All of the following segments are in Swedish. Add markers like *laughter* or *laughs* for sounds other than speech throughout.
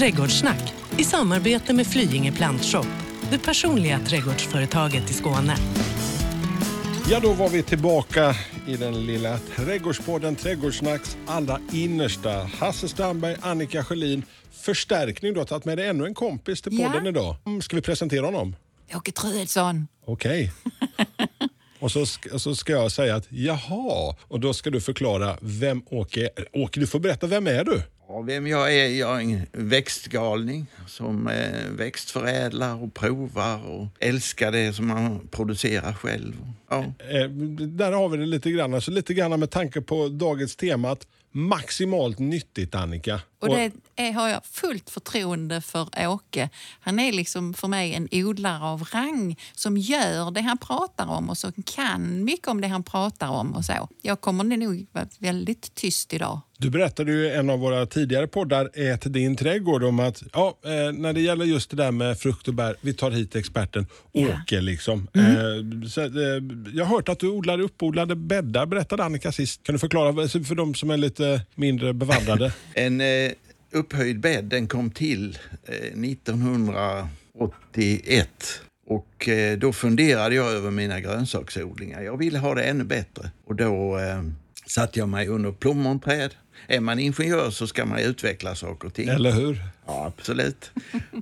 Trädgårdssnack i samarbete med Flyinge Plantshop, det personliga trädgårdsföretaget i Skåne. Ja, då var vi tillbaka i den lilla trädgårdspodden Trädgårdssnacks allra innersta. Hasse Strandberg, Annika Sjölin. Förstärkning, du har tagit med dig ännu en kompis till podden Ja. idag. Mm, Ska vi presentera honom? Åke Truedsson. Okej. *laughs* Och så, ska, så ska jag säga att jaha, och då ska du förklara vem Åke är. Åke, du får berätta, vem är du? Ja, vem jag är? Jag är en växtgalning som eh, växtförädlar och provar och älskar det som man producerar själv. Ja. Eh, där har vi det lite grann. Alltså lite grann med tanke på dagens tema maximalt nyttigt, Annika. Och det är, har jag fullt förtroende för Åke. Han är liksom för mig en odlare av rang som gör det han pratar om och som kan mycket om det han pratar om. och så. Jag kommer nog vara väldigt tyst idag. Du berättade ju i en av våra tidigare poddar, Ät din trädgård, om att ja, eh, när det gäller just det där med frukt och bär, vi tar hit experten Ja. Åke. Liksom. Eh, så, eh, jag har hört att du odlar uppodlade bäddar, berättade Annika sist. Kan du förklara för de som är lite mindre bevandrade? *laughs* En upphöjd bädd den kom till eh, 1981 och eh, då funderade jag över mina grönsaksodlingar. Jag ville ha det ännu bättre och då eh, satte jag mig under plommonträd. Är man ingenjör så ska man utveckla saker och ting. Eller hur? Ja, absolut.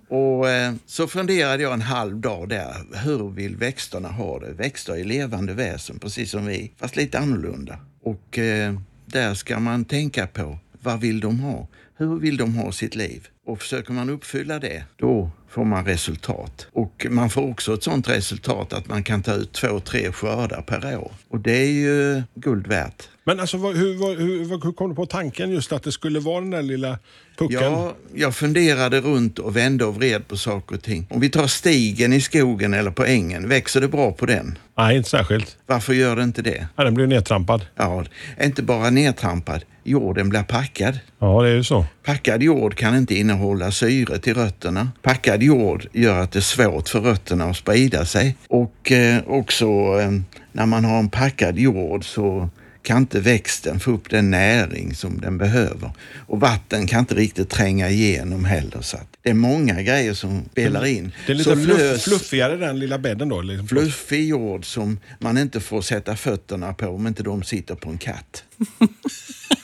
Och eh, så funderade jag en halv dag där. Hur vill växterna ha det? Växter är levande väsen, precis som vi, fast lite annorlunda. Och eh, där ska man tänka på, vad vill de ha? Hur vill de ha sitt liv? Och försöker man uppfylla det, då får man resultat. Och man får också ett sådant resultat att man kan ta ut två, tre skördar per år. Och det är ju guld värt. Men alltså, hur, hur, hur kom du på tanken just att det skulle vara den där lilla pucken? Ja, jag funderade runt och vände och vred på saker och ting. Om vi tar stigen i skogen eller på ängen, växer det bra på den? Nej, inte särskilt. Varför gör det inte det? Ja, den blev nedtrampad. Ja, inte bara nedtrampad, jorden blir packad. Ja, det är ju så. Packad jord kan inte innehålla syre till rötterna. Packad jord gör att det är svårt för rötterna att sprida sig. Och eh, också eh, när man har en packad jord så kan inte växten få upp den näring som den behöver. Och vatten kan inte riktigt tränga igenom heller. Så det är många grejer som spelar in. Det är lite fluff, fluffigare den lilla bädden då? Liksom. fluffig jord som man inte får sätta fötterna på om inte de sitter på en katt. *laughs*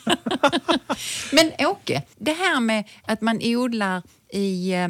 Men Åke, det här med att man odlar i eh,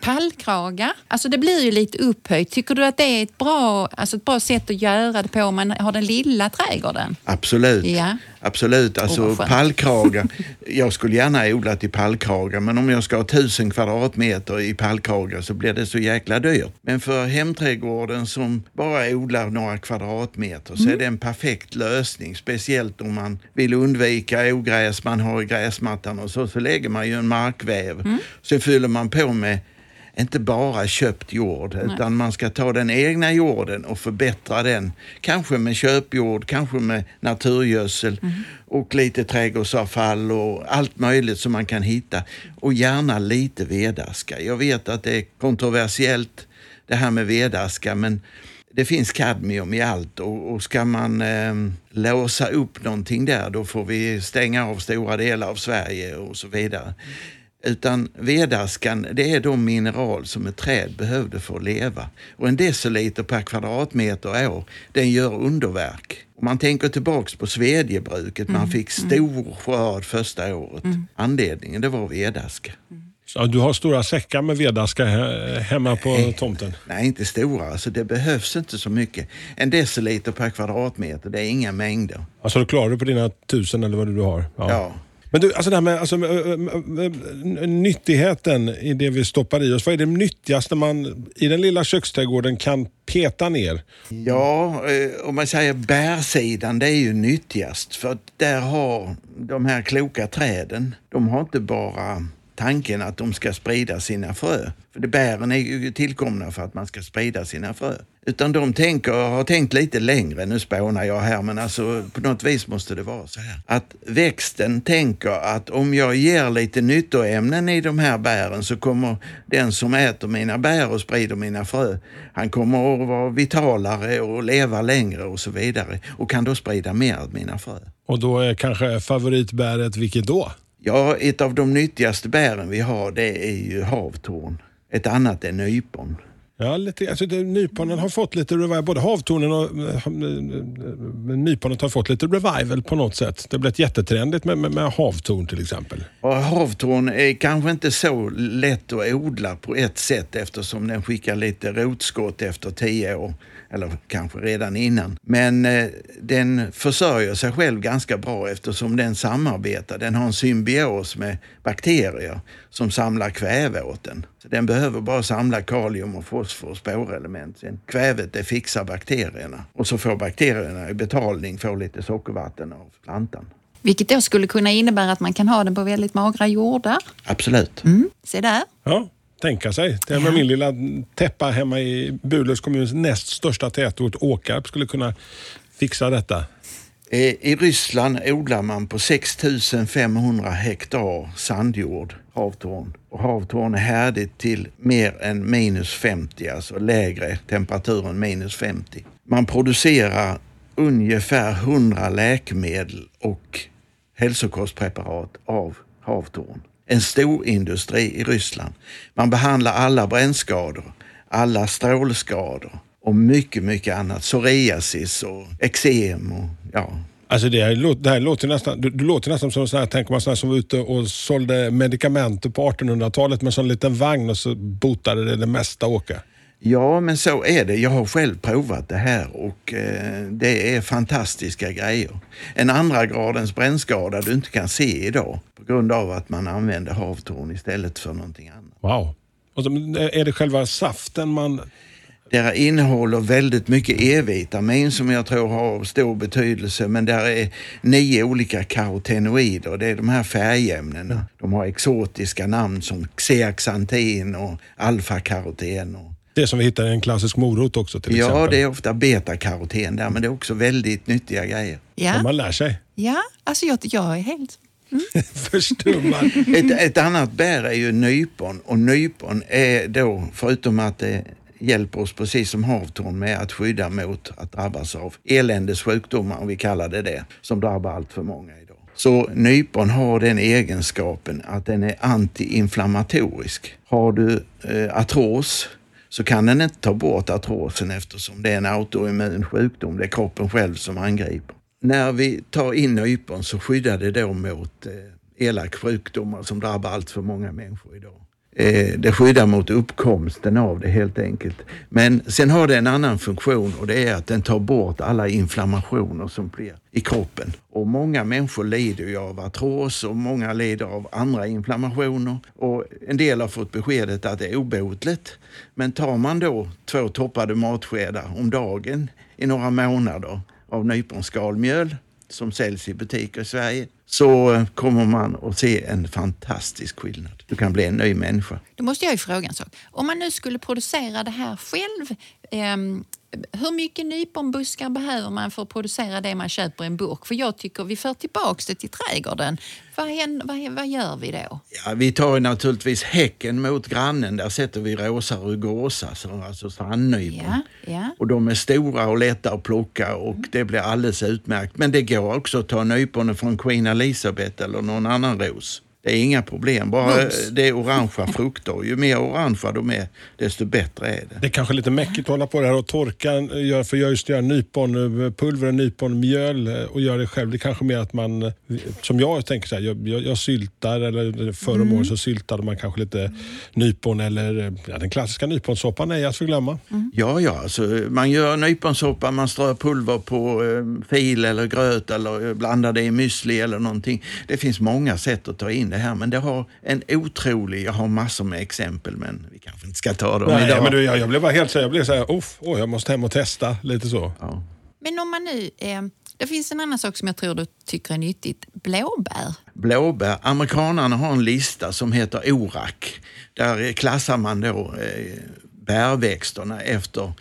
pallkragar, alltså det blir ju lite upphöjt. Tycker du att det är ett bra, alltså ett bra sätt att göra det på om man har den lilla trädgården? Absolut. Ja. Absolut. Alltså skönt. pallkragar. *laughs* Jag skulle gärna odla i pallkragar men om jag ska ha tusen kvadratmeter i pallkragar så blir det så jäkla dyrt. Men för hemträdgården som bara odlar några kvadratmeter så är det en perfekt lösning. Speciellt om man vill undvika ogräs man har i gräsmattan och så, så lägger man ju en markväv. Så fyller man på med inte bara köpt jord, utan man ska ta den egna jorden och förbättra den. Kanske med köpjord, kanske med naturgödsel och lite trädgårdsavfall och allt möjligt som man kan hitta. Och gärna lite vedaska. Jag vet att det är kontroversiellt det här med vedaska, men det finns kadmium i allt och, och ska man eh, låsa upp någonting där då får vi stänga av stora delar av Sverige och så vidare. Utan vedaskan, det är de mineral som ett träd behövde för att leva. Och en deciliter per kvadratmeter år, den gör underverk. Om man tänker tillbaks på svedjebruket, man fick stor skörd första året. Anledningen, det var vedaska. Ja, du har stora säckar med vedaska he- hemma på tomten. Nej, inte stora. Alltså det behövs inte så mycket. En deciliter per kvadratmeter, det är inga mängder. Alltså då klarar du på dina tusen eller vad du har? Ja. Men du, alltså det här med alltså, nyttigheten i det vi stoppar i oss. Vad är det nyttigaste man i den lilla köksträdgården kan peta ner? Ja, eh, om man säger bärsidan, det är ju nyttigast. För där har de här kloka träden, de har inte bara tanken att de ska sprida sina frö. För det bären är ju tillkomna för att man ska sprida sina frö. Utan de tänker, har tänkt lite längre, nu spånar jag här, men alltså på något vis måste det vara så här. Att växten tänker att om jag ger lite nyttoämnen i de här bären så kommer den som äter mina bär och sprider mina frö, han kommer att vara vitalare och leva längre och så vidare och kan då sprida mer av mina frö. Och då är kanske favoritbäret vilket då? Ja, ett av de nyttigaste bären vi har det är ju havtorn. Ett annat är nypon. Ja, lite, alltså nyponen har fått lite revival. Både havtornen och äh, nyponet har fått lite revival på något sätt. Det har blivit jättetrendigt med, med, med havtorn till exempel. Och havtorn är kanske inte så lätt att odla på ett sätt eftersom den skickar lite rotskott efter tio år eller kanske redan innan. Men eh, den försörjer sig själv ganska bra eftersom den samarbetar. Den har en symbios med bakterier som samlar kväve åt den. Så den behöver bara samla kalium och fosfor och spårelement. Sen kvävet det fixar bakterierna och så får bakterierna i betalning få lite sockervatten av plantan. Vilket då skulle kunna innebära att man kan ha den på väldigt magra jordar. Absolut. Mm, se där. Ja, tänka sig. Det med min lilla täppa hemma i Burlövs kommuns näst största tätort Åkarp skulle kunna fixa detta. I Ryssland odlar man på 6500 hektar sandjord havtorn. Och havtorn är härdigt till mer än minus 50, alltså lägre temperatur än minus 50. Man producerar ungefär 100 läkemedel och hälsokostpreparat av havtorn en stor industri i Ryssland. Man behandlar alla brännskador, alla strålskador och mycket, mycket annat. Psoriasis och eksem och ja, Alltså det, här, det här låter nästan, du, du låter nästan som sån här, tänker man sån här som var ute och sålde medicament på 1800-talet med en sån liten vagn och så botade det det mesta åka. Ja, men så är det. Jag har själv provat det här och eh, det är fantastiska grejer. En andra gradens brännskada du inte kan se idag på grund av att man använder havtorn istället för någonting annat. Wow. Och så, är det själva saften man... Det innehåller väldigt mycket E-vitamin som jag tror har stor betydelse men där är nio olika karotenoider. Det är de här färgämnena. De har exotiska namn som xeaxantin och alfakaroten. Och det som vi hittar i en klassisk morot också till ja, exempel. Ja, det är ofta betakaroten där, men det är också väldigt nyttiga grejer. Ja. Som man lär sig. Ja, alltså jag, jag är helt... Mm. *laughs* Förstummad. ett, ett annat bär är ju nypon och nypon är då, förutom att det hjälper oss precis som havtorn med att skydda mot att drabbas av eländessjukdomar, om vi kallar det det, som drabbar allt för många idag. Så nypon har den egenskapen att den är antiinflammatorisk. Har du eh, artros så kan den inte ta bort artrosen eftersom det är en autoimmun sjukdom. Det är kroppen själv som angriper. När vi tar in nypon så skyddar det då mot eh, elak sjukdomar som drabbar allt för många människor idag. Eh, det skyddar mot uppkomsten av det helt enkelt. Men sen har det en annan funktion och det är att den tar bort alla inflammationer som blir i kroppen. Och många människor lider ju av artros och många lider av andra inflammationer. Och en del har fått beskedet att det är obotligt. Men tar man då två toppade matskedar om dagen i några månader av nyponskalmjöl som säljs i butiker i Sverige så eh, kommer man att se en fantastisk skillnad. Du kan bli en ny människa. Då måste jag ju fråga en sak. Om man nu skulle producera det här själv, ehm, hur mycket nyponbuskar behöver man för att producera det man köper i en burk? För jag tycker vi för tillbaks det till trädgården. Vad, händer, vad, vad gör vi då? Ja, vi tar naturligtvis häcken mot grannen. Där sätter vi rosa rugosa, alltså strandnypon. Ja, ja. Och de är stora och lätta att plocka och det blir alldeles utmärkt. Men det går också att ta nyponen från Queen Elizabeth eller någon annan ros. Det är inga problem, bara Mums. det är orangea frukter. Ju mer orangea de är, desto bättre är det. Det är kanske lite mäckigt att hålla på det här och torka, för jag just gör nyponpulver, nyponmjöl och gör det själv. Det är kanske mer att man, som jag tänker så här, jag, jag, jag syltar, eller förr om mm. året så syltade man kanske lite nypon eller ja, den klassiska nyponsoppan är att förglömma. Mm. Ja, ja, alltså, man gör nyponsoppa, man strör pulver på eh, fil eller gröt eller blandar det i müsli eller någonting. Det finns många sätt att ta in det här, men det har en otrolig, jag har massor med exempel, men vi kanske inte ska ta dem Nej, idag. Men du, jag, jag blev bara helt så jag blev så här, oh, jag måste hem och testa, lite så. Ja. Men om man nu, eh, det finns en annan sak som jag tror du tycker är nyttigt, blåbär. Blåbär, amerikanerna har en lista som heter ORAC. Där klassar man då eh, bärväxterna efter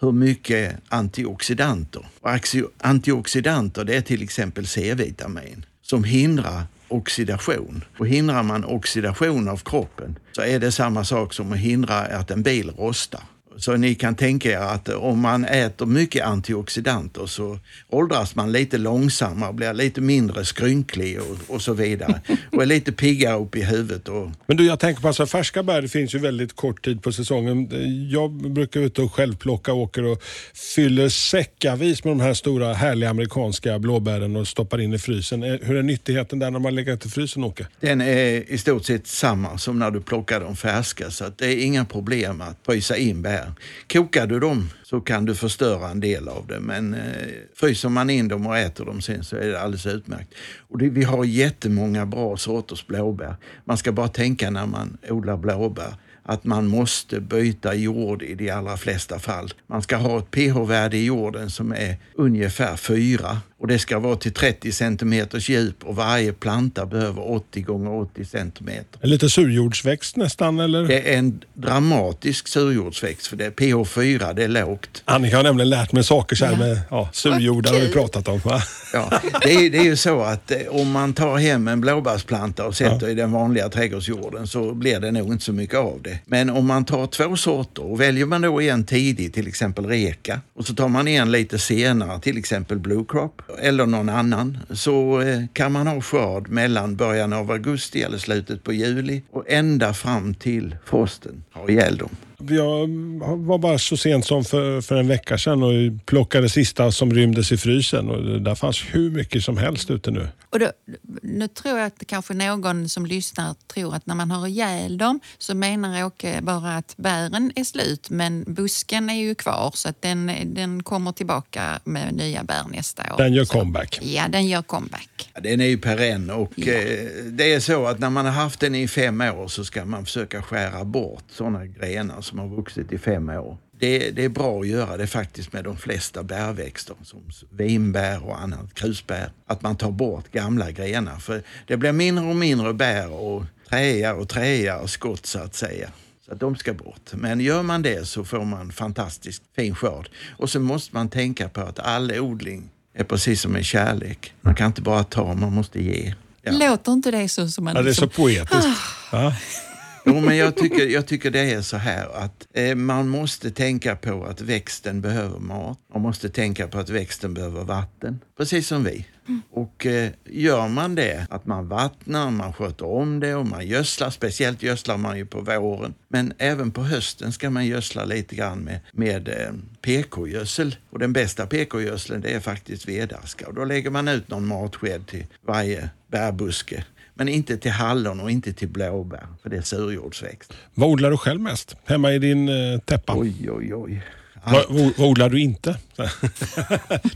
hur mycket antioxidanter. Och antioxidanter det är till exempel C-vitamin som hindrar oxidation. Och hindrar man oxidation av kroppen så är det samma sak som att hindra att en bil rostar. Så ni kan tänka er att om man äter mycket antioxidanter så åldras man lite långsammare, blir lite mindre skrynklig och, och så vidare. *laughs* Och är lite piggare upp i huvudet. Och... Men du, jag tänker på alltså, färska bär, finns ju väldigt kort tid på säsongen. Jag brukar ut och självplocka, åker och fyller säckavis med de här stora härliga amerikanska blåbären och stoppar in i frysen. Hur är nyttigheten där när man lägger till frysen, Åke? Den är i stort sett samma som när du plockar dem färska, så det är inga problem att frysa in bär. Kokar du dem så kan du förstöra en del av det, men eh, fryser man in dem och äter dem sen så är det alldeles utmärkt. Och det, vi har jättemånga bra sorters blåbär. Man ska bara tänka när man odlar blåbär att man måste byta jord i de allra flesta fall. Man ska ha ett pH-värde i jorden som är ungefär 4 och det ska vara till 30 centimeters djup och varje planta behöver 80 gånger 80 centimeter. En lite surjordsväxt nästan eller? Det är en dramatisk surjordsväxt för det är pH 4, det är lågt. Annika har nämligen lärt mig saker så här med ja, surjordar har vi pratat om. Va? Ja, det är, det är ju så att eh, om man tar hem en blåbärsplanta och sätter ja. i den vanliga trädgårdsjorden så blir det nog inte så mycket av det. Men om man tar två sorter och väljer man då en tidig, till exempel reka, och så tar man en lite senare, till exempel blue crop, eller någon annan så eh, kan man ha skörd mellan början av augusti eller slutet på juli och ända fram till frosten har ihjäl dem. Jag var bara så sent som för, för en vecka sedan och plockade sista som rymdes i frysen. Och där fanns hur mycket som helst ute nu. Och då, nu tror jag att kanske någon som lyssnar tror att när man har ihjäl dem så menar Åke bara att bären är slut men busken är ju kvar så att den, den kommer tillbaka med nya bär nästa år. Den gör så, comeback? Ja, den gör comeback. Ja, den är ju perenn och ja. eh, det är så att när man har haft den i fem år så ska man försöka skära bort sådana grenar som har vuxit i fem år. Det, det, är bra att göra det faktiskt med de flesta bärväxter som vinbär och annat, krusbär. Att man tar bort gamla grenar för det blir mindre och mindre bär och träar och träar och skott så att säga. Så att de ska bort. Men gör man det så får man fantastiskt fin skörd. Och så måste man tänka på att all odling är precis som en kärlek. Man kan inte bara ta, man måste ge. Ja. Låter inte det så som man... Ja, det är så liksom- poetiskt. Ah. Jo, men jag tycker, jag tycker det är så här att eh, man måste tänka på att växten behöver mat. Man måste tänka på att växten behöver vatten, precis som vi. Mm. Och eh, gör man det, att man vattnar, man sköter om det och man gödslar, speciellt gödslar man ju på våren. Men även på hösten ska man gödsla lite grann med, med eh, PK-gödsel. Och den bästa PK-gödseln det är faktiskt vedaska. Och då lägger man ut någon matsked till varje bärbuske. Men inte till hallon och inte till blåbär, för det är surjordsväxt. Vad odlar du själv mest hemma i din eh, täppa? Oj, oj, oj. Vad, vad odlar du inte? *laughs*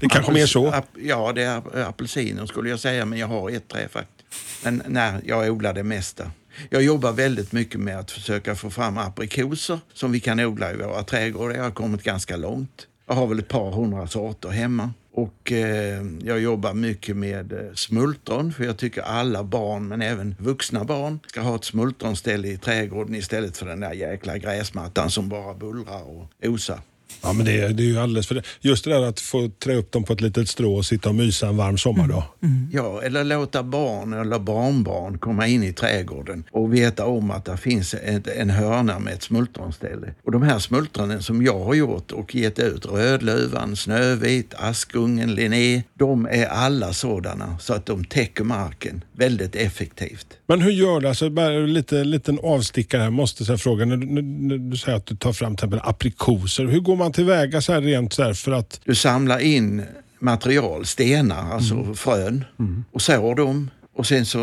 det kanske mer så? Ja, det är apelsiner skulle jag säga, men jag har ett träd faktiskt. Men nej, jag odlar det mesta. Jag jobbar väldigt mycket med att försöka få fram aprikoser som vi kan odla i våra trädgårdar. Jag har kommit ganska långt. Jag har väl ett par hundra sorter hemma. Och eh, jag jobbar mycket med eh, smultron för jag tycker alla barn, men även vuxna barn, ska ha ett smultronställe i trädgården istället för den där jäkla gräsmattan som bara bullrar och osar. Ja, men det, det är ju alldeles för det. Just det där att få trä upp dem på ett litet strå och sitta och mysa en varm sommardag. Mm. Mm. Ja, eller låta barn eller barnbarn komma in i trädgården och veta om att det finns ett, en hörna med ett smultronställe. Och de här smultronen som jag har gjort och gett ut, Rödlövan, Snövit, Askungen, Linné, de är alla sådana så att de täcker marken väldigt effektivt. Men hur gör du? Alltså, bara lite liten avstickare här, måste jag fråga. När, när, när, du säger att du tar fram till exempel aprikoser, hur går man tillväga så här rent så här för att... Du samlar in material, stenar, alltså mm. frön mm. och sår dem. Och sen så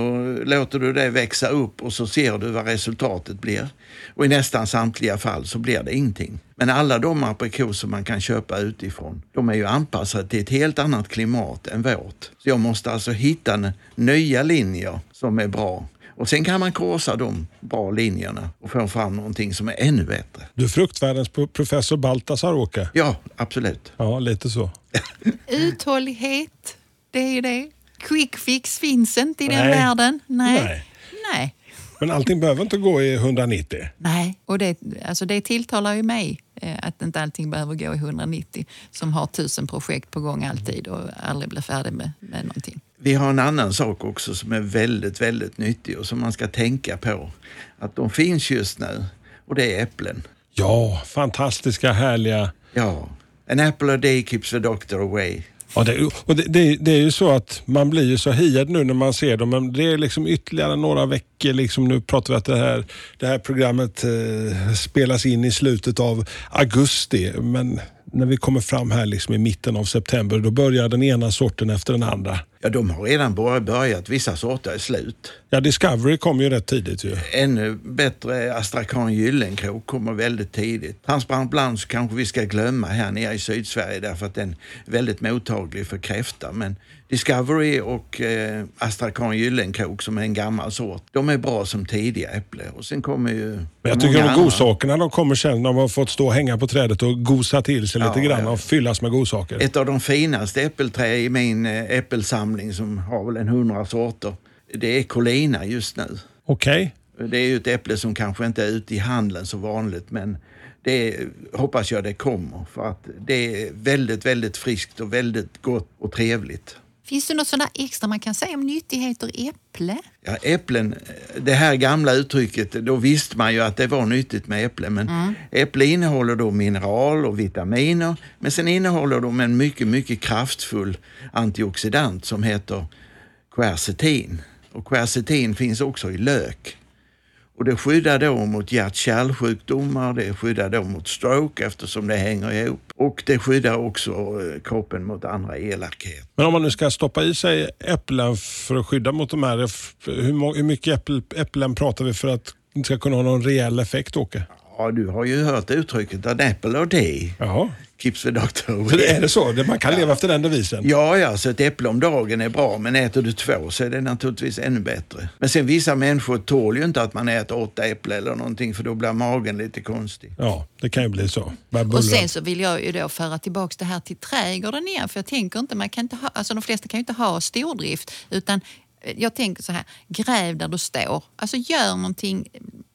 låter du det växa upp och så ser du vad resultatet blir. Och i nästan samtliga fall så blir det ingenting. Men alla de aprikoser man kan köpa utifrån, de är ju anpassade till ett helt annat klimat än vårt. Så jag måste alltså hitta nya linjer som är bra. Och sen kan man korsa de bra linjerna och få fram någonting som är ännu bättre. Du är fruktvärldens professor Baltasar, Åke. Ja, absolut. Ja, lite så. *laughs* Uthållighet, det är ju det. Quick fix finns inte i Nej. den världen. Nej. Nej. Nej. Men allting behöver inte gå i 190. Nej, och det, alltså det tilltalar ju mig eh, att inte allting behöver gå i 190 som har tusen projekt på gång alltid och aldrig blir färdig med, med någonting. Vi har en annan sak också som är väldigt, väldigt nyttig och som man ska tänka på. Att de finns just nu och det är äpplen. Ja, fantastiska, härliga. Ja, an apple a day keeps the doctor away. Ja, det, och det, det, det, är ju så att man blir ju så hiad nu när man ser dem, men det är liksom ytterligare några veckor. Liksom nu pratar vi att det här, det här programmet eh, spelas in i slutet av augusti, men när vi kommer fram här liksom i mitten av september, då börjar den ena sorten efter den andra. Ja, de har redan börjat. Vissa sorter är slut. Ja, Discovery kom ju rätt tidigt ju. Ännu bättre Astrakan Gyllenkrok kommer väldigt tidigt. Transparent Blanche kanske vi ska glömma här nere i Sydsverige därför att den är väldigt mottaglig för kräfta. Men Discovery och eh, Astrakan Gyllenkrok som är en gammal sort, de är bra som tidiga äpple. Och sen kommer ju Men jag tycker att godsakerna de kommer sen när de har fått stå och hänga på trädet och gosa till sig lite Ja, grann ja. och fyllas med godsaker. Ett av de finaste äppelträ i min eh, äppelsamling som har väl en hundra sorter, det är Colina just nu. Okej. Det är ju ett äpple som kanske inte är ute i handeln så vanligt men det hoppas jag det kommer för att det är väldigt, väldigt friskt och väldigt gott och trevligt. Finns det något sådär extra man kan säga om nyttigheter i äpple? Ja, äpplen, det här gamla uttrycket, då visste man ju att det var nyttigt med äpplen. Men äpple innehåller då mineral och vitaminer. Men sen innehåller de en mycket, mycket kraftfull antioxidant som heter quercetin. Och quercetin finns också i lök. Och det skyddar då mot hjärt-kärlsjukdomar, det skyddar då mot stroke eftersom det hänger ihop. Och det skyddar också eh, kroppen mot andra elakheter. Men om man nu ska stoppa i sig äpplen för att skydda mot de här, hur, mycket äpplen pratar vi för att det ska kunna ha någon reell effekt, Åke? Ja, du har ju hört uttrycket an apple a day Jaha. keeps the doctor away. Är det så? Man kan leva efter den devisen? Ja, ja, så ett äpple om dagen är bra, men äter du två så är det naturligtvis ännu bättre. Men sen vissa människor tål ju inte att man äter åtta äpplen eller någonting för då blir magen lite konstig. Ja, det kan ju bli så. Och sen så vill jag ju då föra tillbaka det här till trädgården igen. För jag tänker inte, man kan inte ha, alltså de flesta kan ju inte ha stordrift. Utan eh, jag tänker så här, gräv där du står. Alltså gör någonting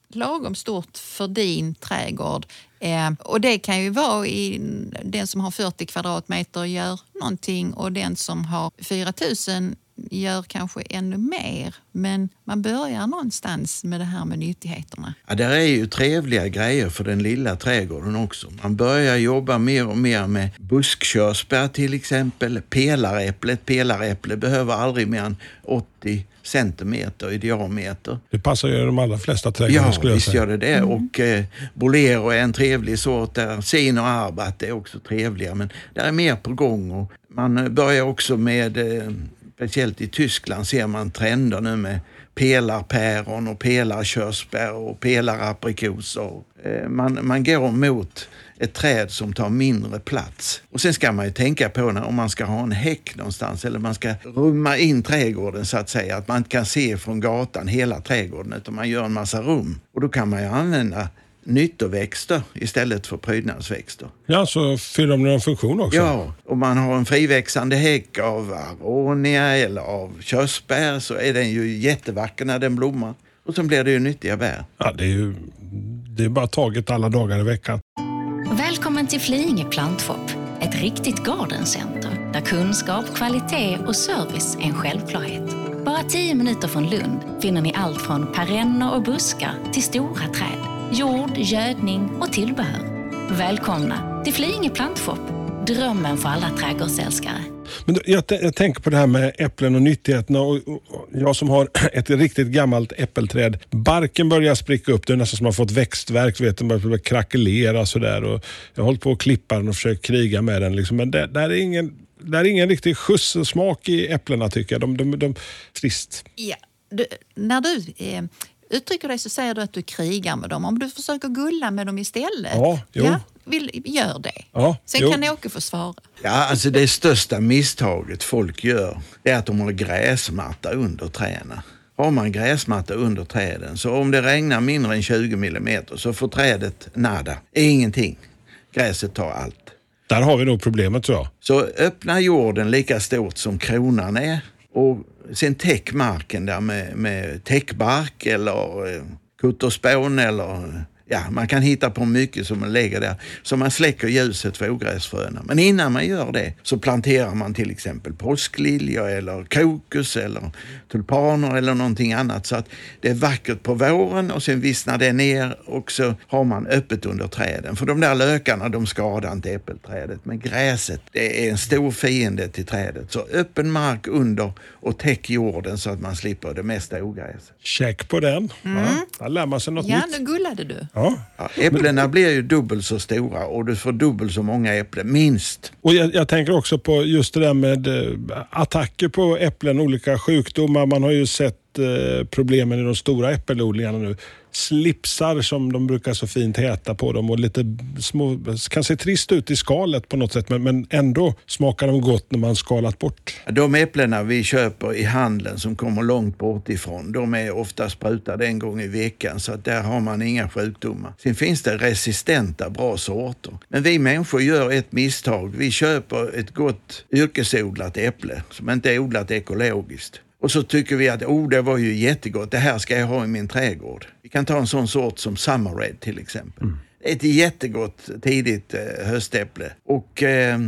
lagom stort för din trädgård. Eh, och det kan ju vara i den som har 40 kvadratmeter gör någonting och den som har 4000 gör kanske ännu mer. Men man börjar någonstans med det här med nyttigheterna. Ja, där är ju trevliga grejer för den lilla trädgården också. Man börjar jobba mer och mer med buskkörsbär till exempel. Pelaräpplet, pelaräpple behöver aldrig mer än 80 centimeter i diameter. Det passar ju de allra flesta trädgårdar Ja, skulle jag visst säga. gör det det. Och eh, Bolero är en trevlig sort där. Sin och Arbat är också trevliga, men där är mer på gång. Och man eh, börjar också med, eh, speciellt i Tyskland ser man trender nu med pelarpäron och pelarkörsbär och pelaraprikoser. Eh, man, man går mot ett träd som tar mindre plats. Och sen ska man ju tänka på när, om man ska ha en häck någonstans eller man ska rumma in trädgården så att säga. Att man inte kan se från gatan hela trädgården utan man gör en massa rum. Och då kan man ju använda nyttoväxter istället för prydnadsväxter. Ja, så fyller de någon funktion också. Ja, om man har en friväxande häck av aronia eller av körsbär så är den ju jättevacker när den blommar. Och så blir det ju nyttiga bär. Ja, det är ju det är bara taget alla dagar i veckan. Välkommen till Flyinge Plantshop, ett riktigt gardencenter där kunskap, kvalitet och service är en självklarhet. Bara tio minuter från Lund finner ni allt från perenner och buskar till stora träd, jord, gödning och tillbehör. Välkomna till Flyinge Plantshop, drömmen för alla trädgårdsälskare. Men jag, jag tänker på det här med äpplen och nyttigheterna. Och, och, och jag som har *clears throat* ett riktigt gammalt äppelträd. Barken börjar spricka upp. Det är nästan som att man fått växtverk. Vet, den börjar krackelera sådär. Och jag har hållit på att klippa den och försökt kriga med den. Liksom. Men det, där är ingen där är ingen riktig skjuts och smak i äpplena tycker jag. De, de, de, trist. Ja, du, när du eh, uttrycker dig så säger du att du krigar med dem. Om du försöker gulla med dem istället, Ja, jo. vill, gör det. Ja, Sen jo. kan Åke få svara. Ja, alltså det största misstaget folk gör är att de har gräsmatta under träden. Har man gräsmatta under träden så om det regnar mindre än 20 millimeter så får trädet nada, ingenting. Gräset tar allt. Där har vi nog problemet tror jag. Så öppna jorden lika stort som kronan är och sen täck marken där med, med täckbark eller eh, kutterspån eller eh, Ja, man kan hitta på mycket som man lägger där. Så man släcker ljuset för ogräsfröna. Men innan man gör det så planterar man till exempel påskliljor eller krokus eller tulpaner eller någonting annat. Så att det är vackert på våren och sen vissnar det ner och så har man öppet under träden. För de där lökarna de skadar inte äppelträdet. Men gräset det är en stor fiende till trädet. Så öppen mark under och täck jorden så att man slipper det mesta ogräset. Check på den. Mm. Där lär man sig något Ja, nytt. nu gullade du. Ja. Ja, äpplena blir ju dubbelt så stora och du får dubbelt så många äpplen, minst. Och jag, jag tänker också på just det där med eh, attacker på äpplen, olika sjukdomar. Man har ju sett eh, problemen i de stora äppelodlingarna nu. Slipsar som de brukar så fint heta på dem och lite små, kan se trist ut i skalet på något sätt men, men ändå smakar de gott när man skalat bort. De äpplena vi köper i handeln som kommer långt bort ifrån, de är ofta sprutade en gång i veckan så att där har man inga sjukdomar. Sen finns det resistenta bra sorter. Men vi människor gör ett misstag. Vi köper ett gott yrkesodlat äpple som inte är odlat ekologiskt. Och så tycker vi att oh, det var ju jättegott, det här ska jag ha i min trädgård. Vi kan ta en sån sort som Summer Red till exempel. Det är ett jättegott tidigt eh, höstäpple. Och eh,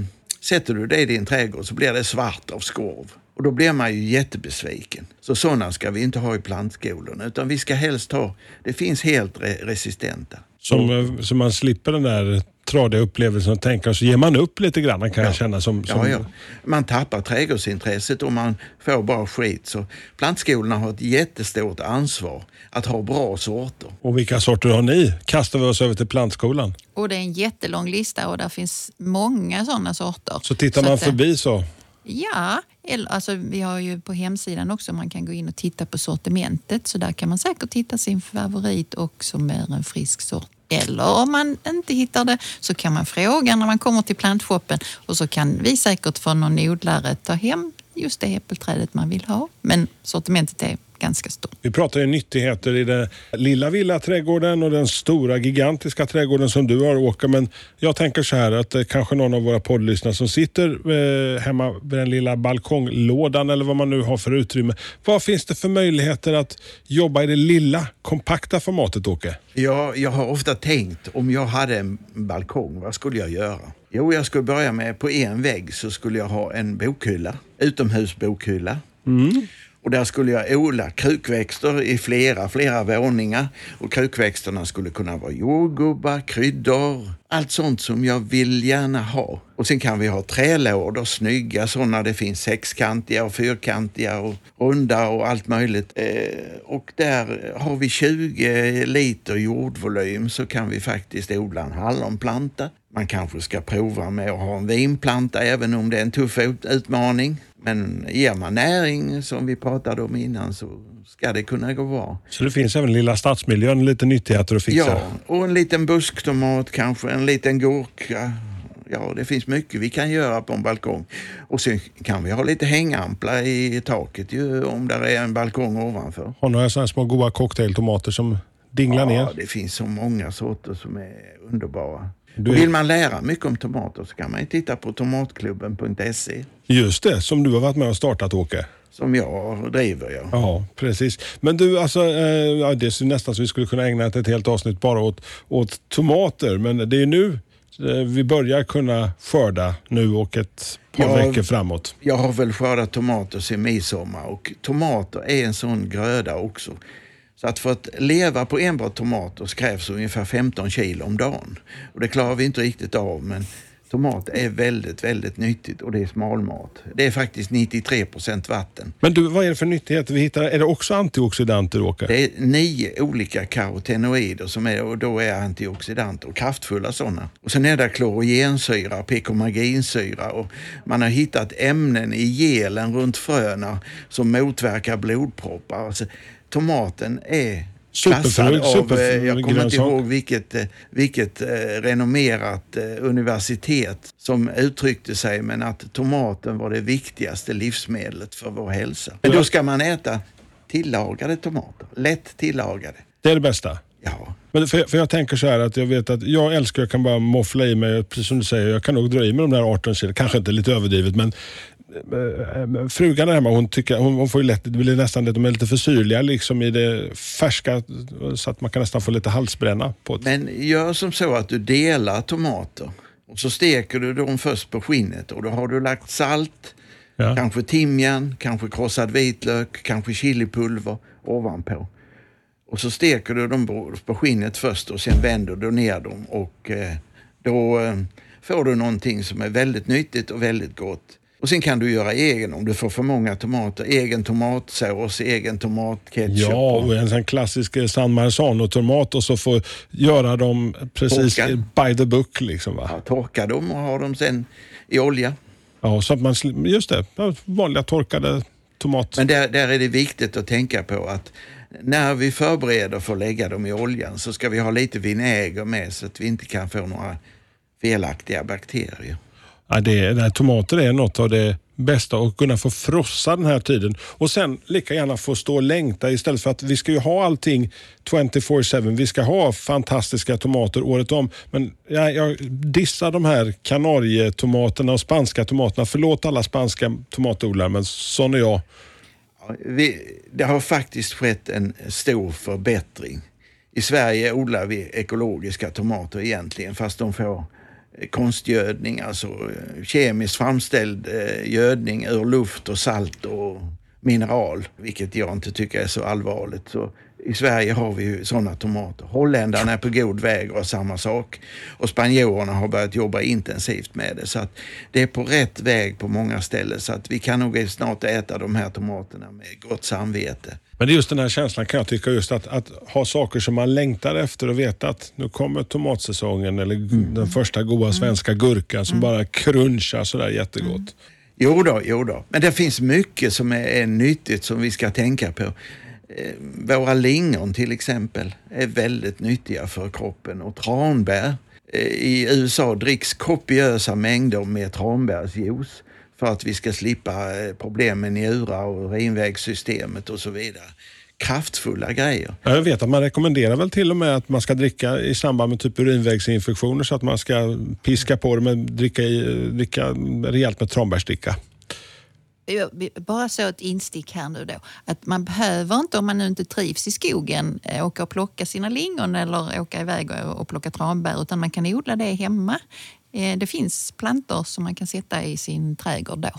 sätter du det i din trädgård så blir det svart av skorv. Och då blir man ju jättebesviken. Så sådana ska vi inte ha i plantskolorna utan vi ska helst ha, det finns helt re- resistenta. Som, Så man slipper den där tradiga upplevelsen och tänka så ger man upp lite grann kan jag känna som... som Ja, ja. Man tappar trädgårdsintresset och man får bara skit. Så plantskolorna har ett jättestort ansvar att ha bra sorter. Och vilka sorter har ni? Kastar vi oss över till plantskolan. Och det är en jättelång lista och där finns många sådana sorter. Så tittar man att, eh, förbi så. Ja, eller, alltså, vi har ju på hemsidan också, man kan gå in och titta på sortimentet så där kan man säkert hitta sin favorit och som är en frisk sort. Eller om man inte hittar det så kan man fråga när man kommer till plantshoppen och så kan vi säkert från någon odlare ta hem just det äppelträdet man vill ha. Men sortimentet är ganska stort. Vi pratar ju nyttigheter i den lilla villaträdgården och den stora gigantiska trädgården som du har Åke. Men jag tänker så här att det kanske någon av våra poddlyssnare som sitter eh, hemma vid den lilla balkonglådan eller vad man nu har för utrymme. Vad finns det för möjligheter att jobba i det lilla kompakta formatet Åke? Jag, jag har ofta tänkt om jag hade en balkong, vad skulle jag göra? Jo, jag skulle börja med på en vägg så skulle jag ha en bokhylla, utomhusbokhylla. Och där skulle jag odla krukväxter i flera, flera våningar. Och krukväxterna skulle kunna vara jordgubbar, kryddor, allt sånt som jag vill gärna ha. Och sen kan vi ha trälådor, snygga sådana. Det finns sexkantiga och fyrkantiga och runda och allt möjligt. Eh, och där har vi 20 liter jordvolym så kan vi faktiskt odla en hallonplanta. Man kanske ska prova med att ha en vinplanta även om det är en tuff utmaning. Men ger man näring som vi pratade om innan så ska det kunna gå bra. Så det finns även lilla stadsmiljön lite nyttigheter att fixa. Ja, och en liten busktomat kanske, en liten gurka. Ja, det finns mycket vi kan göra på en balkong. Och sen kan vi ha lite hängamplar i taket ju, om där är en balkong ovanför. Har några sådana små goda cocktailtomater som dinglar Ja, ner. det finns så många sorter som är underbara. Du vill man lära mycket om tomater så kan man titta på tomatklubben.se Just det, som du har varit med och startat Åke. som jag driver. Ja. Ja, precis. Men du, alltså, eh, det är nästan så vi skulle kunna ägna ett, helt avsnitt bara åt, åt tomater. Men det är nu eh, vi börjar kunna skörda nu och ett par Ja. veckor framåt. Jag har väl skördat tomater sedan midsommar och tomater är en sån gröda också. Så att för att leva på enbart tomater krävs ungefär 15 kilo om dagen. Och det klarar vi inte riktigt av men tomat är väldigt, väldigt nyttigt och det är smalmat. Det är faktiskt 93 procent vatten. Men du, vad är det för nyttigheter vi hittar? Är det också antioxidanter Åke? Det är nio olika karotenoider som är, och då är antioxidanter och kraftfulla sådana. Och sen är det klorogensyra, pikomaginsyra och man har hittat ämnen i gelen runt fröna som motverkar blodproppar. Alltså, tomaten är klassad av, eh, jag kommer inte ihåg vilket, eh, vilket eh, renommerat universitet som uttryckte sig, men att tomaten var det viktigaste livsmedlet för vår hälsa. Men då ska man äta tillagade tomater, lätt tillagade. Det är det bästa. Ja, Men för, för jag tänker så här att jag vet att jag älskar, jag kan bara moffla i mig, precis som du säger, jag kan nog dra i mig de där 18 kilo, kanske inte lite överdrivet men frugan hemma, hon, tycker, hon, hon får ju lätt, det blir nästan de är lite för syrliga liksom i det färska så att man kan nästan få lite halsbränna. på det. Men gör som så att du delar tomater och så steker du dem först på skinnet och då har du lagt salt, Ja. kanske timjan, kanske krossad vitlök, kanske chilipulver ovanpå. Och så steker du dem på- på skinnet först och sen vänder du ner dem och eh, då eh, får du någonting som är väldigt nyttigt och väldigt gott. Och sen kan du göra egen om du får för många tomater. Egen tomatsås, egen tomatketchup. Ja, och en sån klassisk eh, San Marzano-tomat och så få göra dem precis Torkad. by the book. Liksom, va? Ja, torka dem och ha dem sen i olja. Ja, så att man, just det, vanliga torkade tomat. Men där, där är det viktigt att tänka på att när vi förbereder för att lägga dem i oljan så ska vi ha lite vinäger med så att vi inte kan få några felaktiga bakterier. Ja, det, det tomater är något av det bästa och kunna få frossa den här tiden och sen lika gärna få stå och längta istället för att vi ska ju ha allting 24-7. Vi ska ha fantastiska tomater året om. Men jag, jag dissar de här kanarietomaterna och spanska tomaterna. Förlåt alla spanska tomatodlare men sån är jag. Vi, det har faktiskt skett en stor förbättring. I Sverige odlar vi ekologiska tomater egentligen fast de får konstgödning, alltså eh, kemiskt framställd eh, gödning ur luft och salt och mineral, vilket jag inte tycker är så allvarligt. Så i Sverige har vi ju sådana tomater. Holländarna är på god väg och har samma sak. Och spanjorerna har börjat jobba intensivt med det. Så att det är på rätt väg på många ställen. Så att vi kan nog snart äta de här tomaterna med gott samvete. Men det är just den här känslan kan jag tycka, just att, att ha saker som man längtar efter och veta att nu kommer tomatsäsongen eller den första goda svenska gurkan som bara crunchar sådär jättegott. Jo då, jo då. Men det finns mycket som är, är nyttigt som vi ska tänka på. Eh, våra lingon till exempel är väldigt nyttiga för kroppen och tranbär. Eh, I USA dricks kopiösa mängder med tranbärsjuice för att vi ska slippa eh, problem med njurar och urinvägssystemet och så vidare. Kraftfulla grejer. Jag vet att man rekommenderar väl till och med att man ska dricka i samband med typ urinvägsinfektioner så att man ska piska på det med dricka, dricka rejält med tranbärsdricka. Bara så ett instick här nu då. Att man behöver inte, om man nu inte trivs i skogen, eh, åka och plocka sina lingon eller åka iväg och plocka tranbär, utan man kan odla det hemma. Eh, det finns plantor som man kan sätta i sin trädgård då.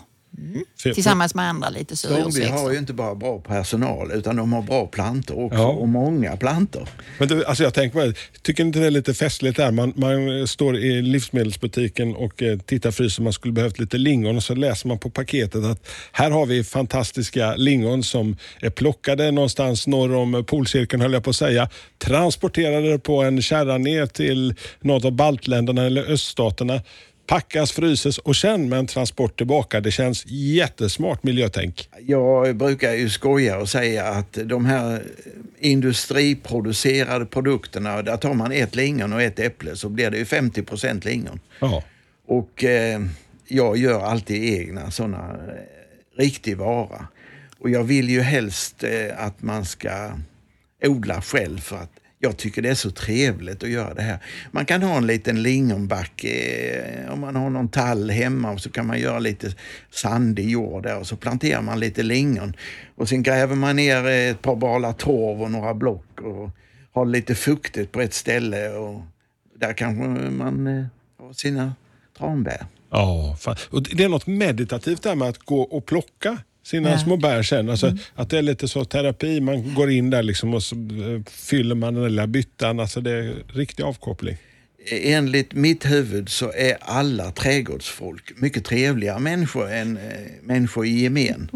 För- Tillsammans med andra lite Stångby har surjordsväxter. ju inte bara bra personal utan de har bra plantor också Ja. och många plantor. Men du, alltså jag tänker på, tycker inte det är lite festligt där? Man, man står i livsmedelsbutiken och eh, tittar frysen, man skulle behövt lite lingon och så läser man på paketet att här har vi fantastiska lingon som är plockade någonstans norr om polcirkeln höll jag på att säga. Transporterade på en kärra ner till något av baltländerna eller öststaterna. Packas, fryses och sen med en transport tillbaka. Det känns jättesmart miljötänk. Jag brukar ju skoja och säga att de här industriproducerade produkterna, där tar man ett lingon och ett äpple så blir det ju 50 procent lingon. Ja. Och eh, jag gör alltid egna sådana eh, riktig vara. Och jag vill ju helst eh, att man ska odla själv för att jag tycker det är så trevligt att göra det här. Man kan ha en liten lingonbacke, eh, om man har någon tall hemma och så kan man göra lite sandig jord där och så planterar man lite lingon. Och sen gräver man ner eh, ett par balar torv och några block och har lite fuktigt på ett ställe och där kanske man eh, har sina tranbär. Ja, fan. Och det är något meditativt där med att gå och plocka sina Ja. små bär sen. Alltså, Att det är lite så terapi, man går in där liksom och så eh, fyller man den lilla byttan. Alltså det är riktig avkoppling. Enligt mitt huvud så är alla trädgårdsfolk mycket trevligare människor än eh, människor i gemen.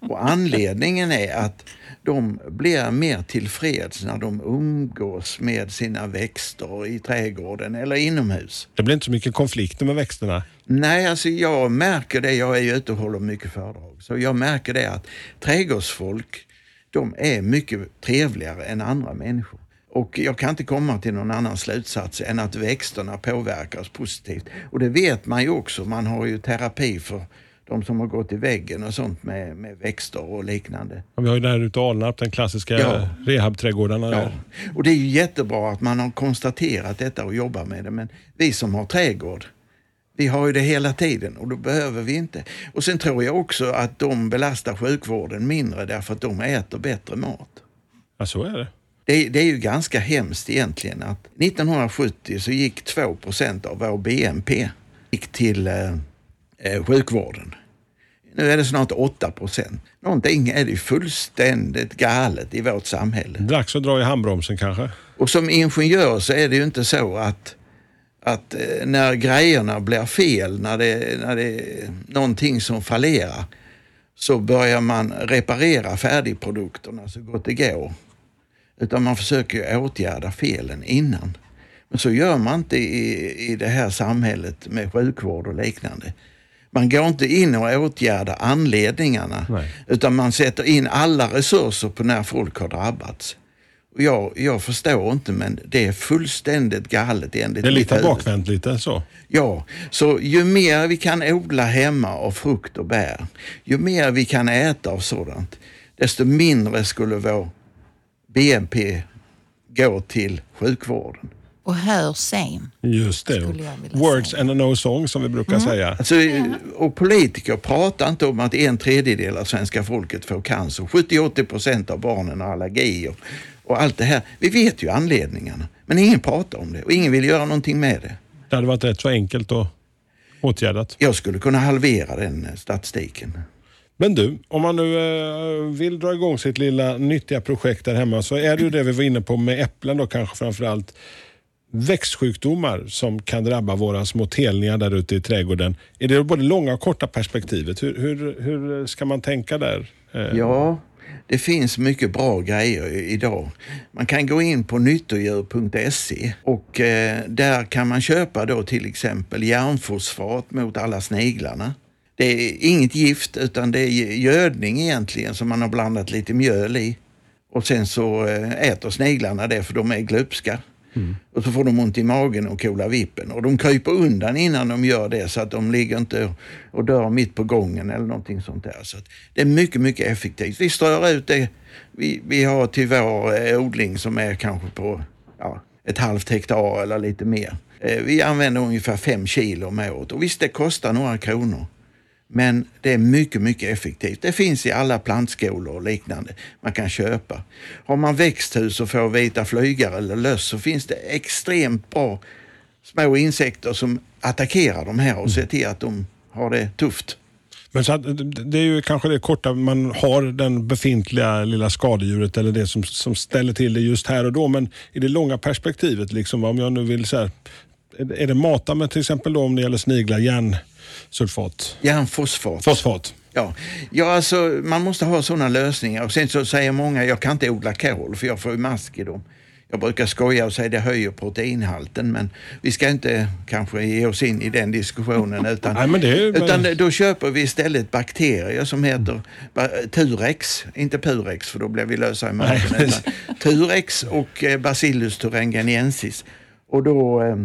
Och anledningen är att de blir mer tillfreds när de umgås med sina växter i trädgården eller inomhus. Det blir inte så mycket konflikter med växterna. Nej, alltså jag märker det. Jag är ju ute och håller mycket föredrag. Så jag märker det att trädgårdsfolk, de är mycket trevligare än andra människor. Och jag kan inte komma till någon annan slutsats än att växterna påverkas positivt. Och det vet man ju också. Man har ju terapi för de som har gått i väggen och sånt med, med växter och liknande. Och vi har ju där ute i Alnarp, den klassiska Ja. rehabträdgårdarna. Ja. Och det är ju jättebra att man har konstaterat detta och jobbar med det. Men vi som har trädgård, Vi har ju det hela tiden och då behöver vi inte. Och sen tror jag också att de belastar sjukvården mindre därför att de äter bättre mat. Ja, så är det. Det, det är ju ganska hemskt egentligen att 1970 så gick 2% av vår BNP gick till eh, eh, sjukvården. Nu är det snart 8 procent. Någonting är det fullständigt galet i vårt samhälle. Dags att dra i handbromsen kanske. Och som ingenjör så är det ju inte så att, att eh, när grejerna blir fel, när det, när det är någonting som fallerar, så börjar man reparera färdigprodukterna så gott det går. Utan man försöker åtgärda felen innan. Men så gör man inte i, i det här samhället med sjukvård och liknande. Man går inte in och åtgärdar anledningarna Nej. utan man sätter in alla resurser på när folk har drabbats. Och jag, jag förstår inte men det är fullständigt galet enligt Det är lite bakvänt lite så. Ja, så ju mer vi kan odla hemma av frukt och bär, ju mer vi kan äta av sådant, desto mindre skulle vår BNP gå till sjukvården. Och hör sen. Just det. Words säga. and a no song som vi brukar Mm. säga. Alltså, Och politiker pratar inte om att en tredjedel av svenska folket får cancer. 70-80 procent av barnen har allergier och allt det här. Vi vet ju anledningarna, men ingen pratar om det och ingen vill göra någonting med det. Det hade varit rätt så enkelt och åtgärdat. Jag skulle kunna halvera den eh, statistiken. Men du, om man nu eh, vill dra igång sitt lilla nyttiga projekt där hemma så är det ju det vi var inne på med äpplen då kanske framförallt. Växtsjukdomar som kan drabba våra små telningar där ute i trädgården. Är det både långa och korta perspektivet? Hur, hur, hur ska man tänka där? Eh, ja, det finns mycket bra grejer idag. Man kan gå in på nyttodjur.se och eh, där kan man köpa då till exempel järnfosfat mot alla sniglarna. Det är inget gift utan det är gödning egentligen som man har blandat lite mjöl i. Och sen så eh, äter sniglarna det för de är glupska. Mm. Och så får de ont i magen och kola vippen. Och de kryper undan innan de gör det så att de ligger inte och dör mitt på gången eller någonting sånt där. Så att det är mycket, mycket effektivt. Vi strör ut det. Vi, vi har till vår eh, odling som är kanske på ja, ett halvt hektar eller lite mer. Eh, vi använder ungefär fem kilo om året. Och visst, det kostar några kronor. Men det är mycket, mycket effektivt. Det finns i alla plantskolor och liknande man kan köpa. Har man växthus och får vita flygare eller löss så finns det extremt bra små insekter som attackerar de här och ser till att de har det tufft. Men så att, det är ju kanske det korta, man har den befintliga lilla skadedjuret eller det som, som ställer till det just här och då. Men i det långa perspektivet, liksom, om jag nu vill så här, är det- mata med till exempel då om det gäller sniglar, järnsulfat, Järnfosfat. fosfat? Ja. ja, alltså man måste ha sådana lösningar. Och sen så säger många, jag kan inte odla kål för jag får ju mask i dem. Jag brukar skoja och säga det höjer proteinhalten men vi ska inte kanske ge oss in i den diskussionen utan, Nej, men det är- utan då köper vi istället bakterier som heter Turex, inte Purex för då blir vi lösa i magen, Turex och eh, Bacillus thuringiensis. Och då eh,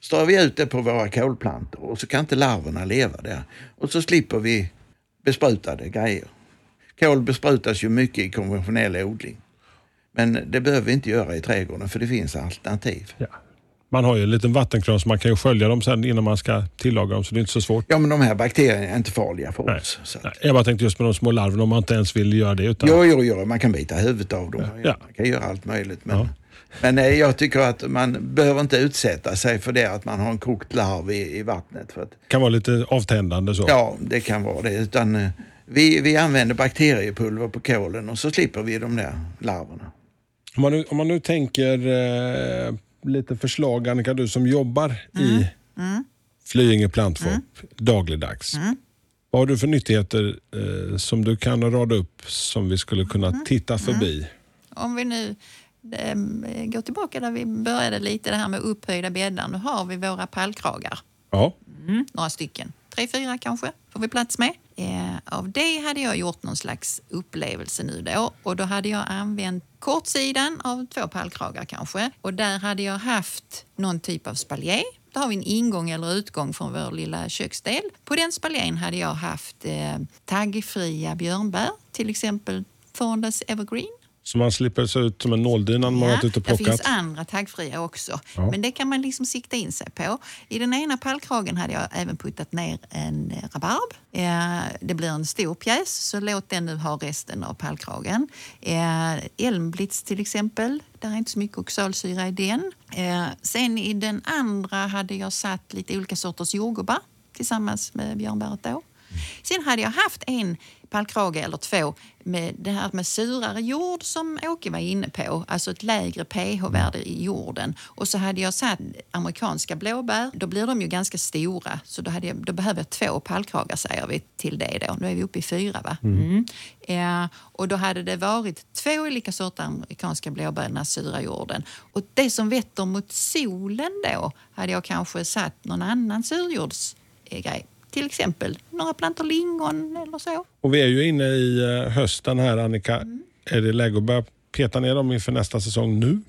strör vi ut det på våra kolplantor och så kan inte larverna leva där. Och så slipper vi besprutade grejer. Kål besprutas ju mycket i konventionell odling. Men det behöver vi inte göra i trädgården för det finns alternativ. Ja. Man har ju en liten vattenkran så man kan ju skölja dem sen innan man ska tillaga dem så det är inte så svårt. Ja, men de här bakterierna är inte farliga för Nej. oss. Så Nej, jag bara tänkte just med de små larverna om man inte ens vill göra det. Utan, jo, jo, jo, man kan bita huvudet av dem. Ja. Man kan göra allt möjligt. Men, Ja. Men eh, jag tycker att man behöver inte utsätta sig för det att man har en kokt larv i, i vattnet. För att, kan vara lite avtändande så. ja, det kan vara det. Utan, eh, vi, vi använder bakteriepulver på kolen och så slipper vi de där larverna. Om, man nu, om man nu tänker eh, lite förslag, Annika, du som jobbar i Flyinge plantfop dagligdags. Vad har du för nyttigheter eh, som du kan rada upp som vi skulle kunna titta förbi? Om vi nu eh, går tillbaka där vi började lite, det här med upphöjda bäddar. Nu har vi våra pallkragar. Ja, Mm, några stycken. Tre, fyra kanske får vi plats med. Eh, av det hade jag gjort någon slags upplevelse nu då. Och då hade jag använt kortsidan av två pallkragar kanske. Och där hade jag haft någon typ av spaljer. Då har vi en ingång eller utgång från vår lilla köksdel. På den spaljén hade jag haft eh, taggfria björnbär, till exempel Thornless Evergreen. Så man slipper se ut som en nåldyna när man varit ute och det plockat. finns andra taggfria också. Ja. Men det kan man liksom sikta in sig på. I den ena pallkragen hade jag även puttat ner en rabarb. Det blir en stor pjäs, så låt den nu ha resten av pallkragen. Elmblitz till exempel, där är inte så mycket oxalsyra i den. Sen i den andra hade jag satt lite olika sorters jordgubbar tillsammans med björnbäret då. Sen hade jag haft en pallkrage eller två med det här med surare jord som Åke var inne på, alltså ett lägre pH-värde i jorden. Och så hade jag satt amerikanska blåbär, då blir de ju ganska stora så då, hade jag, då behöver jag två pallkragar säger vi till det då. Nu är vi uppe i fyra va? Mm. Ja, och då hade det varit två olika sorter amerikanska blåbär i den här sura jorden. Och det som vetter mot solen då hade jag kanske satt någon annan surjordsgrej. Till exempel några plantor lingon eller så. Och vi är ju inne i eh, hösten här Annika. Mm. Är det läge att börja peta ner dem inför nästa säsong nu?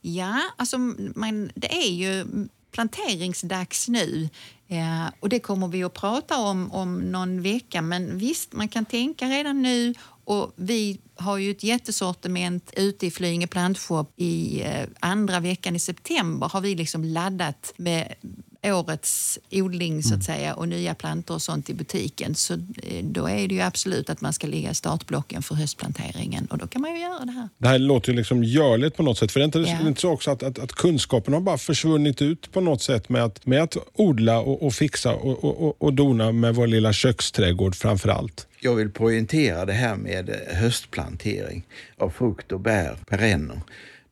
Ja, alltså man, det är ju planteringsdags nu. Eh, och det kommer vi att prata om om någon vecka. Men visst, man kan tänka redan nu. Och vi har ju ett jättesortiment ute i Flyinge plantshop i eh, andra veckan i september har vi liksom laddat med årets odling så att säga och nya plantor och sånt i butiken. Så eh, då är det ju absolut att man ska ligga i startblocken för höstplanteringen och då kan man ju göra det här. Det här låter ju liksom görligt på något sätt. För det är inte, Ja. det är inte så också att, att, att kunskapen har bara försvunnit ut på något sätt med att, med att odla och, och fixa och, och, och, och dona med vår lilla köksträdgård framför allt. Jag vill poängtera det här med eh, höstplantering av frukt och bär, perenner.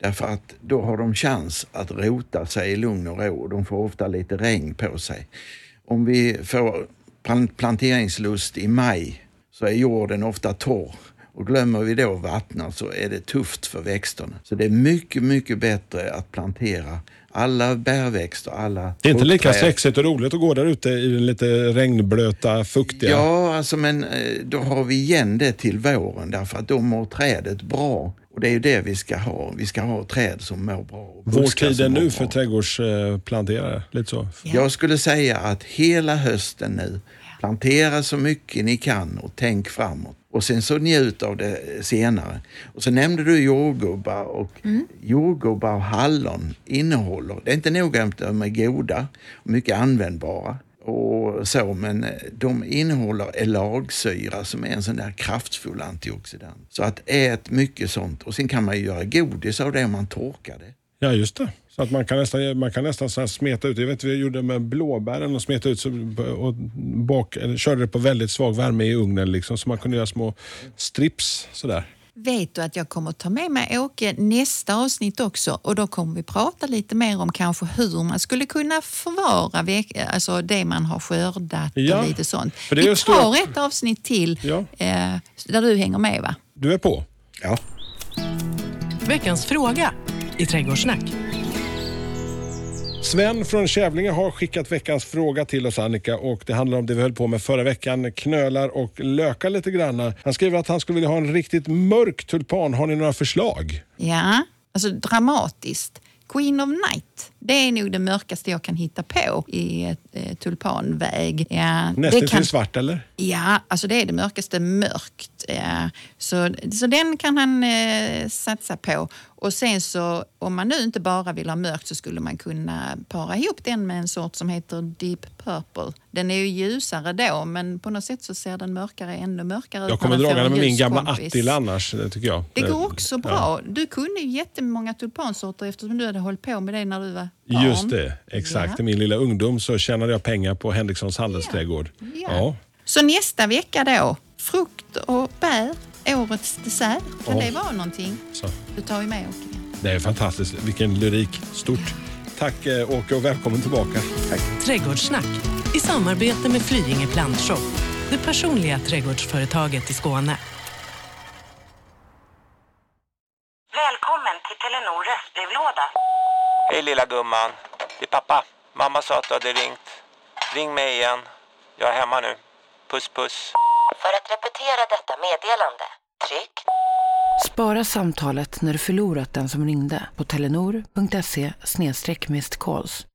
Därför att då har de chans att rota sig i lugn och ro. De får ofta lite regn på sig. Om vi får plan- planteringslust i maj så är jorden ofta torr. Och glömmer vi då vattna så är det tufft för växterna. Så det är mycket, mycket bättre att plantera alla bärväxter, alla Det är inte lika sexigt och roligt att gå där ute i den lite regnblöta, fuktiga. Ja, alltså, men eh, då har vi igen det till våren därför att då mår trädet bra. Och det är ju det vi ska ha. Vi ska ha träd som mår bra. Vår tid är nu för trädgårdsplanterare. Lite så. Jag skulle säga att hela hösten nu, plantera så mycket ni kan och tänk framåt. Och sen så njut av det senare. Och så nämnde du jordgubbar och jordgubbar och hallon innehåller, det är inte nog att de är goda och mycket användbara och så, men de innehåller elagsyra som är en sån där kraftfull antioxidant. Så att ät mycket sånt och sen kan man ju göra godis av det om man torkar det. Ja, just det. Så att man kan nästan, man kan nästan så här smeta ut. Jag vet vi gjorde med blåbären och smeta ut så, och bak, eller körde det på väldigt svag värme i ugnen liksom, så man kunde göra små strips sådär. Vet du att jag kommer ta med mig Åke nästa avsnitt också och då kommer vi prata lite mer om kanske hur man skulle kunna förvara alltså det man har skördat Ja, och lite sånt. för det är vi tar det- ett avsnitt till Ja. eh, där du hänger med va? Du är på? Ja. Veckans fråga i Trädgårdssnack. Sven från Kävlinge har skickat veckans fråga till oss Annika och det handlar om det vi höll på med förra veckan, knölar och lökar lite grann. Han skriver att han skulle vilja ha en riktigt mörk tulpan. Har ni några förslag? Ja, alltså dramatiskt. Queen of Night, det är nog det mörkaste jag kan hitta på i eh, tulpanväg. Ja, Nästan kan, till svart eller? Ja, alltså det är det mörkaste mörkt. Ja, så, så den kan han eh, satsa på. Och sen så, om man nu inte bara vill ha mörkt så skulle man kunna para ihop den med en sort som heter Deep Purple. Den är ju ljusare då, men på något sätt så ser den mörkare ännu mörkare ut Jag kommer när den dra får den en med min gamla. Attila annars, det tycker jag. Det går också bra. Ja. Du kunde ju jättemånga tulpansorter eftersom du hade hållit på med det när du var barn. Just det, exakt. Ja. I min lilla ungdom så tjänade jag pengar på Henrikssons handelsträdgård. Ja. Ja. Så nästa vecka då, frukt och bär, årets dessert. Kan Ja. det vara någonting? Så. Då tar vi med Åke igen. Det är fantastiskt. Vilken lyrik. Stort. Tack eh, Åke och välkommen tillbaka. Trädgårdssnack i samarbete med Flyinge Plantshop, det personliga trädgårdsföretaget i Skåne. Välkommen till Telenor röstbrevlåda. Hej lilla gumman. Det är pappa. Mamma sa att du hade ringt. Ring mig igen. Jag är hemma nu. Puss puss. För att repetera detta meddelande, tryck Spara samtalet när du förlorat den som ringde på telenor.se calls.